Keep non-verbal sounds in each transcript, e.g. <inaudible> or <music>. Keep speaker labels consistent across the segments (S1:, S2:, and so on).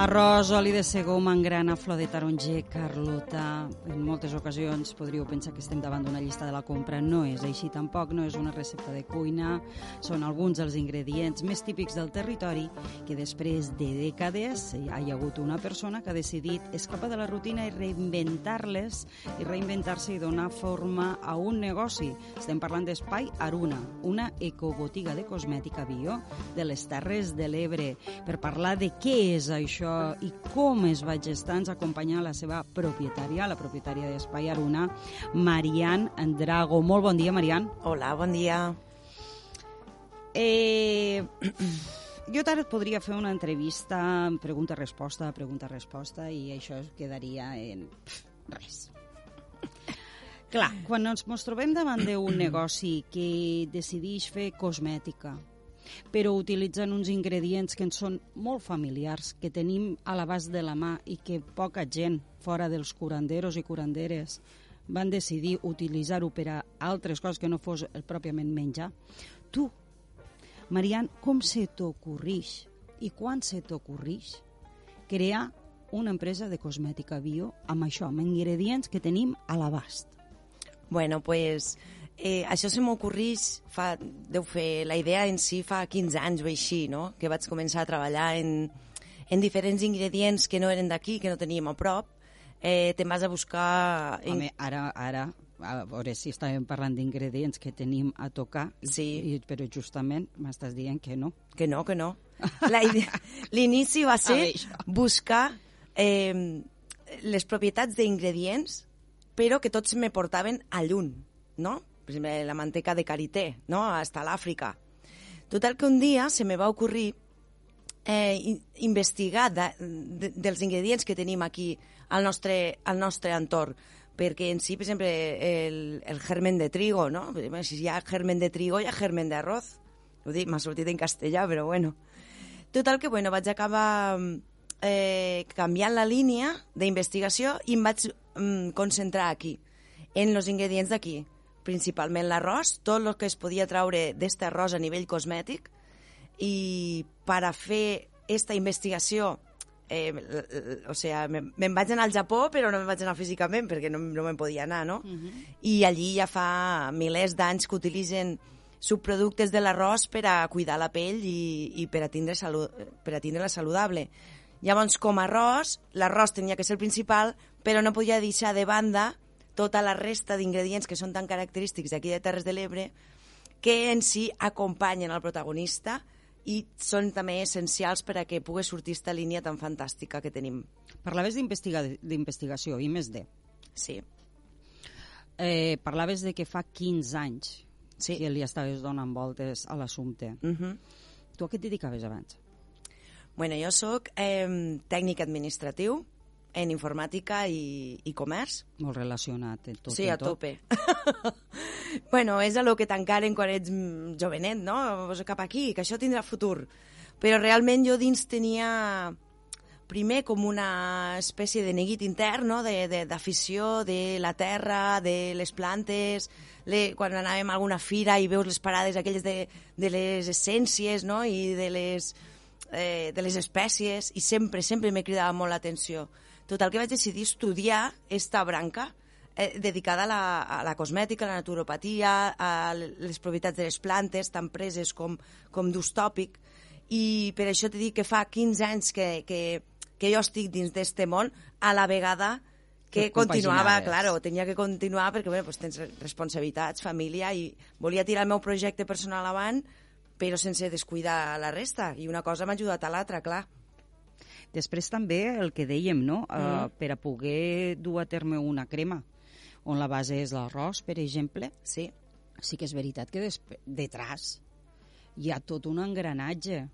S1: Arròs, oli de segó, mangrana, flor de taronger, carlota... En moltes ocasions podríeu pensar que estem davant d'una llista de la compra. No és així tampoc, no és una recepta de cuina. Són alguns dels ingredients més típics del territori que després de dècades hi ha hagut una persona que ha decidit escapar de la rutina i reinventar-les i reinventar-se i donar forma a un negoci. Estem parlant d'Espai Aruna, una ecobotiga de cosmètica bio de les Terres de l'Ebre. Per parlar de què és això i com es va gestar, ens acompanya la seva propietària, la propietària d'Espai Aruna, Marian Andrago. Molt bon dia, Marian.
S2: Hola, bon dia.
S1: Eh, <clears throat> jo ara et podria fer una entrevista, pregunta-resposta, pregunta-resposta, i això es quedaria en res. Clar, quan ens, ens trobem davant d'un negoci que decideix fer cosmètica, però utilitzen uns ingredients que ens són molt familiars, que tenim a l'abast de la mà i que poca gent fora dels curanderos i curanderes van decidir utilitzar-ho per a altres coses que no fos pròpiament menjar. Tu, Marian, com se t'ocorrix i quan se t'ocorrix crear una empresa de cosmètica bio amb això, amb ingredients que tenim a l'abast?
S2: Bueno, pues eh, això se m'ocorrís, fa, deu fer, la idea en si fa 15 anys o així, no? que vaig començar a treballar en, en diferents ingredients que no eren d'aquí, que no teníem a prop, eh, te'n vas a buscar...
S1: Home, ara, ara, a veure si estàvem parlant d'ingredients que tenim a tocar,
S2: Sí.
S1: i, però justament m'estàs dient que no.
S2: Que no, que no. La idea- <laughs> L'inici va ser buscar eh, les propietats d'ingredients, però que tots me portaven a lluny, no? Per exemple, la manteca de karité, no? Hasta l'Àfrica. Total que un dia se me va ocorrir eh, in- investigar de, de, dels ingredients que tenim aquí al nostre, al nostre entorn perquè en si, per exemple, el, el germen de trigo, no? Si hi ha germen de trigo, hi ha germen d'arroz. Ho dic, m'ha sortit en castellà, però bueno. Total que, bueno, vaig acabar eh, canviant la línia d'investigació i em vaig mm, concentrar aquí, en els ingredients d'aquí. Principalment l'arròs, tot el que es podia traure d'este arròs a nivell cosmètic, i per a fer esta investigació eh, o sea, me'n vaig anar al Japó, però no me'n vaig anar físicament, perquè no, no me'n podia anar, no? I allí ja fa milers d'anys que utilitzen subproductes de l'arròs per a cuidar la pell i, i per, a tindre salu, per a tindre-la saludable. Llavors, com a arròs, l'arròs tenia que ser el principal, però no podia deixar de banda tota la resta d'ingredients que són tan característics d'aquí de Terres de l'Ebre que en si acompanyen el protagonista i són també essencials per a que pugui sortir esta línia tan fantàstica que tenim.
S1: Parlaves d'investiga- d'investigació, i més de.
S2: Sí.
S1: Eh, parlaves de que fa 15 anys
S2: Sí.
S1: que li estaves donant voltes a l'assumpte.
S2: Uh -huh.
S1: Tu a què et dedicaves abans?
S2: bueno, jo sóc eh, tècnic administratiu en informàtica i, i comerç.
S1: Molt relacionat en tot.
S2: sí,
S1: en
S2: a
S1: tot.
S2: tope. <laughs> bueno, és a lo que t'encaren quan ets mm, jovenet, no? Vas cap aquí, que això tindrà futur. Però realment jo dins tenia primer com una espècie de neguit intern, no? de- de- d'afició de, de la terra, de les plantes, le, quan anàvem a alguna fira i veus les parades aquelles de, de les essències no? i de les, eh, de les espècies, i sempre, sempre me cridava molt l'atenció. Total que vaig decidir estudiar esta branca eh, dedicada a la, a la cosmètica, a la naturopatia, a les propietats de les plantes, tant preses com, com d'ús tòpic, i per això t'he dit que fa 15 anys que, que, que jo estic dins d'este món, a la vegada que continuava, claro, tenia que continuar perquè bueno, pues, tens responsabilitats, família, i volia tirar el meu projecte personal avant, però sense descuidar la resta, i una cosa m'ha ajudat a l'altra, clar.
S1: Després també el que dèiem, no? Uh,
S2: Mm.
S1: per a poder dur a terme una crema, on la base és l'arròs, per exemple,
S2: Sí,
S1: sí que és veritat que detrás hi ha tot un engranatge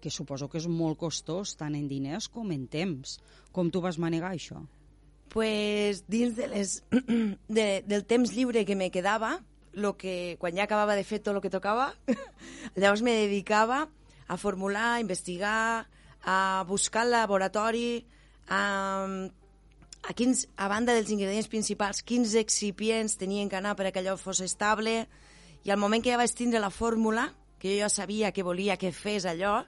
S1: que suposo que és molt costós, tant en diners com en temps. Com tu vas manegar això?
S2: pues, dins de les, <clears throat> de, del temps lliure que me quedava, lo que, quan ja acabava de fer tot el que tocava, <laughs> llavors me dedicava a formular, a investigar, a buscar el laboratori, a, a, quins, a banda dels ingredients principals, quins excipients tenien que anar per a que allò fos estable, i al moment que ja vaig tindre la fórmula, que jo ja sabia que volia que fes allò,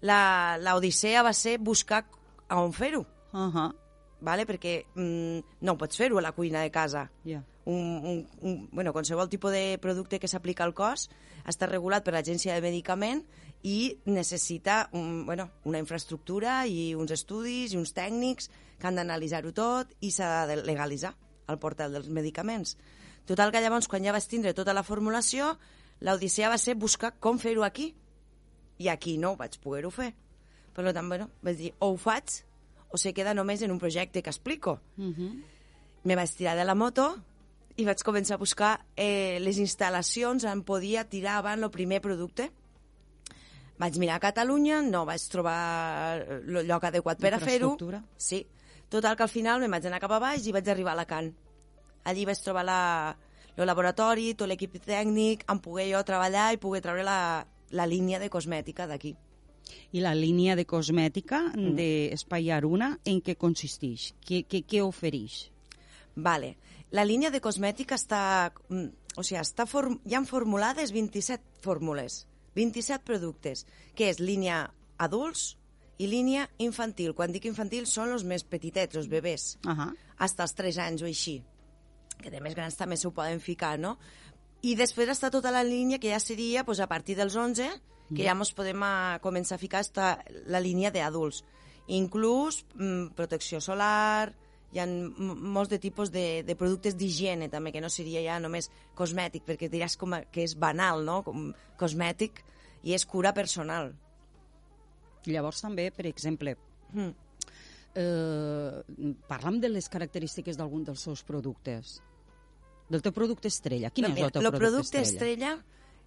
S2: la, la odissea va ser buscar a on fer-ho,
S1: Uh -huh.
S2: vale? perquè mm, no pots fer-ho a la cuina de casa.
S1: Yeah.
S2: Un, un, un, bueno, qualsevol tipus de producte que s'aplica al cos està regulat per l'Agència de Medicament i necessita un, bueno, una infraestructura i uns estudis i uns tècnics que han d'analitzar-ho tot i s'ha de legalitzar el portal dels medicaments. Total que llavors, quan ja vas tindre tota la formulació, l'odissea va ser buscar com fer-ho aquí. I aquí no vaig poder-ho fer. Per tant, bueno, vaig dir, o ho faig o se queda només en un projecte que explico.
S1: Uh -huh.
S2: Me vaig tirar de la moto i vaig començar a buscar eh, les instal·lacions on podia tirar avant el primer producte. Vaig mirar a Catalunya, no vaig trobar el lloc adequat per a fer-ho. Sí. Total, que al final me vaig anar cap a baix i vaig arribar a Alacant. Allí vaig trobar la, el laboratori, tot l'equip tècnic, en poder jo treballar i poder treure la, la línia de cosmètica d'aquí.
S1: I la línia de cosmètica mm. d'Espai Aruna, en què consisteix? Què, què, què ofereix?
S2: Vale. La línia de cosmètica està... mm, O sigui, està form, hi han formulades 27 fórmules, 27 productes, que és línia adults i línia infantil. Quan dic infantil són els més petitets, els bebès,
S1: Uh -huh.
S2: hasta els 3 anys o així. Que de més grans també s'ho poden ficar, no? I després està tota la línia que ja seria pues, a partir dels 11, que ja ens podem a, començar a ficar esta, la línia d'adults. Inclús mm, protecció solar, hi ha molts de tipus de, de productes d'higiene també, que no seria ja només cosmètic, perquè diràs com a, que és banal, no? Com cosmètic, i és cura personal.
S1: Llavors també, per exemple,
S2: Mm.
S1: eh, parlam de les característiques d'algun dels seus productes. Del teu producte estrella. Quin és el teu producte,
S2: producte estrella,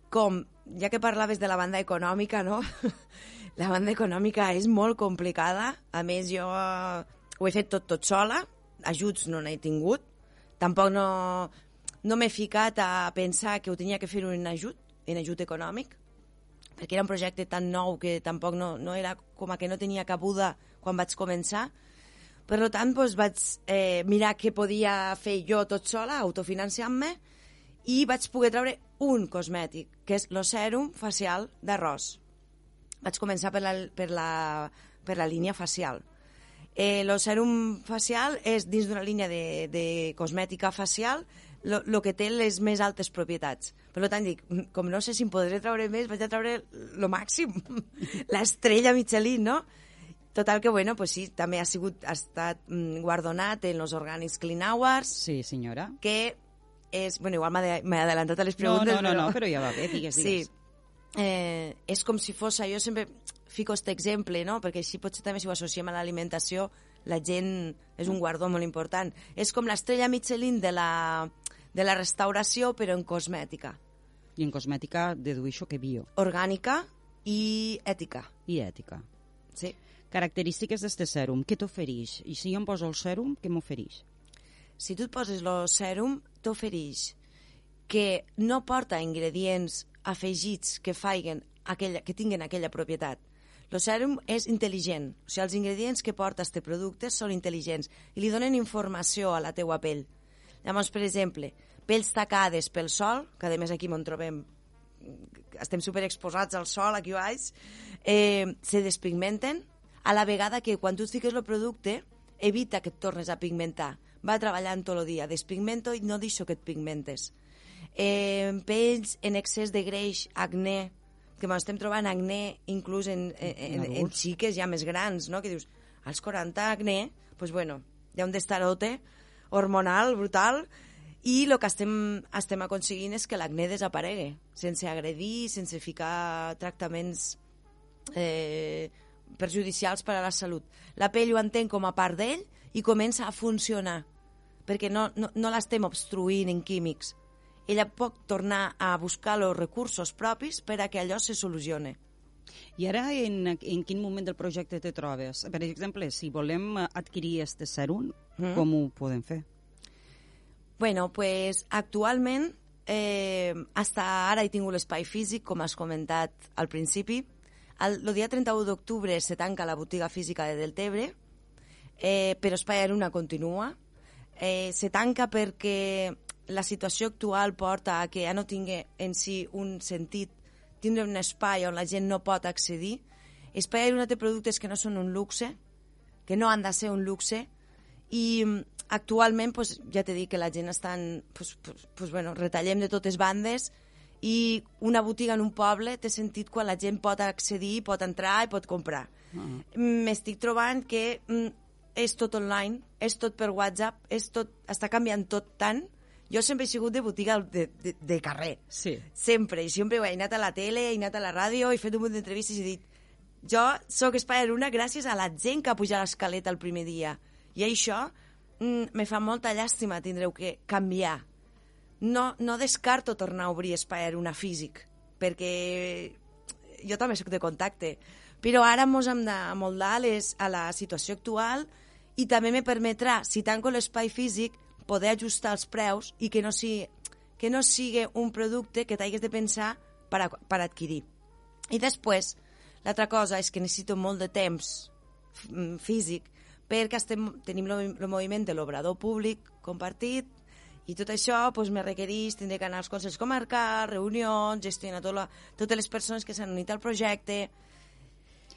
S2: com, ja que parlaves de la banda econòmica, no? <laughs> la banda econòmica és molt complicada. A més, jo ho he fet tot, tot sola. Ajuts no n'he tingut. Tampoc no, no m'he ficat a pensar que ho tenia que fer en ajut, en ajut econòmic, perquè era un projecte tan nou que tampoc no, no era com a que no tenia cabuda quan vaig començar. Per tant, doncs, vaig eh, mirar què podia fer jo tot sola, autofinanciant-me, i vaig poder treure un cosmètic, que és el sèrum facial d'arròs. Vaig començar per la, per la, per la línia facial. Eh, el sèrum facial és dins d'una línia de, de cosmètica facial el que té les més altes propietats. Per tant, dic, com no sé si em podré treure més, vaig a treure lo màxim, <laughs> l'estrella Michelin, no? Total que, bueno, pues sí, també ha sigut, ha estat mm, guardonat en els Organics Clean Awards,
S1: Sí, senyora.
S2: que és... Bueno, igual m'he adelantat a les
S1: No,
S2: preguntes,
S1: no, no,
S2: però...
S1: no, però ja va bé, digues,
S2: Sí,
S1: digues.
S2: Eh, és com si fos... Jo sempre fico aquest exemple, no? perquè així potser també si ho associem a l'alimentació, la gent és un guardó molt important. És com l'estrella Michelin de la, de la restauració, però en cosmètica.
S1: I en cosmètica dedueixo que bio
S2: Orgànica i ètica.
S1: i ètica.
S2: Sí.
S1: Característiques d'este sèrum, què t'ofereix? I si jo em poso el sèrum, què m'ofereix?
S2: Si tu et poses el sèrum, t'ofereix que no porta ingredients afegits que faiguen aquella, que tinguin aquella propietat. El sèrum és intel·ligent, o sigui, els ingredients que porta este producte són intel·ligents i li donen informació a la teua pell. Llavors, per exemple, pells tacades pel sol, que a més aquí on trobem estem super exposats al sol aquí baix, eh, se despigmenten, a la vegada que quan tu et fiques el producte evita que et tornes a pigmentar. Va treballant tot el dia, despigmento i no deixo que et pigmentes. Eh, pells en excés de greix, acné, que estem trobant acné inclús en, en, en, en xiques ja més grans, no? que dius, als 40 acné, doncs bueno, hi ha un destarote hormonal brutal i el que estem, estem aconseguint és que l'acné desaparegui, sense agredir, sense ficar tractaments eh, perjudicials per a la salut. La pell ho entén com a part d'ell i comença a funcionar, perquè no, no, no l'estem obstruint en químics. Ella pot tornar a buscar els recursos propis per a que allò se solucione.
S1: I ara en, en quin moment del projecte te trobes? Per exemple, si volem adquirir este sèrum,
S2: Mm.
S1: com ho podem fer?
S2: Bueno, pues actualment, eh, hasta ara he tingut l'espai físic, com has comentat al principi. El, el dia 31 d'octubre se tanca la botiga física de Deltebre, eh, però Espai Aruna continua. Eh, se tanca perquè la situació actual porta a que ja no tingui en si un sentit tindre un espai on la gent no pot accedir. Espai Aruna té productes que no són un luxe, que no han de ser un luxe, i mm, actualment pues, ja t'he dit que la gent està en, pues, pues, pues, bueno, retallem de totes bandes i una botiga en un poble té sentit quan la gent pot accedir, pot entrar i pot comprar. Uh -huh. M'estic trobant que mm, és tot online, és tot per WhatsApp, és tot, està canviant tot tant. Jo sempre he sigut de botiga de, de, de carrer.
S1: Sí.
S2: Sempre. I sempre he anat a la tele, he anat a la ràdio, he fet un munt d'entrevistes i he dit jo sóc Spider una gràcies a la gent que ha pujat l'escaleta el primer dia. I això mm, me fa molta llàstima tindreu que canviar. No, no descarto tornar a obrir espai una físic, perquè jo també sóc de contacte, però ara mos hem d'amoldar les, a la situació actual i també me permetrà, si tanco l'espai físic, poder ajustar els preus i que no sigui, que no sigui un producte que t'hagués de pensar per, a, per adquirir. I després, l'altra cosa és que necessito molt de temps físic perquè estem, tenim el moviment de l'obrador públic compartit i tot això pues, me requereix tindre que anar als consells comarcals, reunions, gestionar tot la, totes les persones que s'han unit al projecte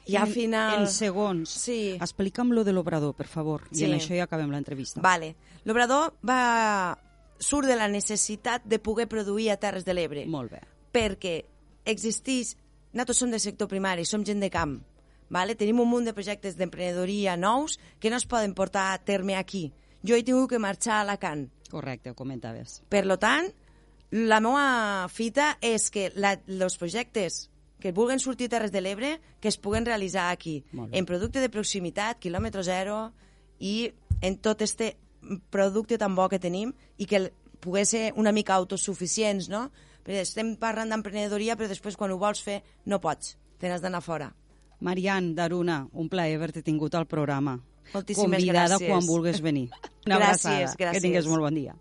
S2: i al final...
S1: En segons,
S2: sí.
S1: explica'm lo de l'obrador, per favor, sí. i en això ja acabem l'entrevista.
S2: Vale. L'obrador va... surt de la necessitat de poder produir a Terres de l'Ebre.
S1: Molt bé.
S2: Perquè existís... Nosaltres som del sector primari, som gent de camp, Vale? Tenim un munt de projectes d'emprenedoria nous que no es poden portar a terme aquí. Jo he tingut que marxar a Alacant.
S1: Correcte, ho comentaves.
S2: Per lo tant, la meva fita és que els projectes que vulguen sortir a Terres de l'Ebre que es puguen realitzar aquí, en producte de proximitat, quilòmetre zero, i en tot este producte tan bo que tenim i que pogués ser una mica autosuficients, no? Perquè estem parlant d'emprenedoria, però després quan ho vols fer no pots, te n'has d'anar fora.
S1: Marian Daruna, un plaer haver-te tingut al programa.
S2: Moltíssimes
S1: Convidada
S2: gràcies.
S1: quan vulguis venir. Una
S2: gràcies,
S1: abraçada.
S2: gràcies.
S1: Que tingues molt bon dia.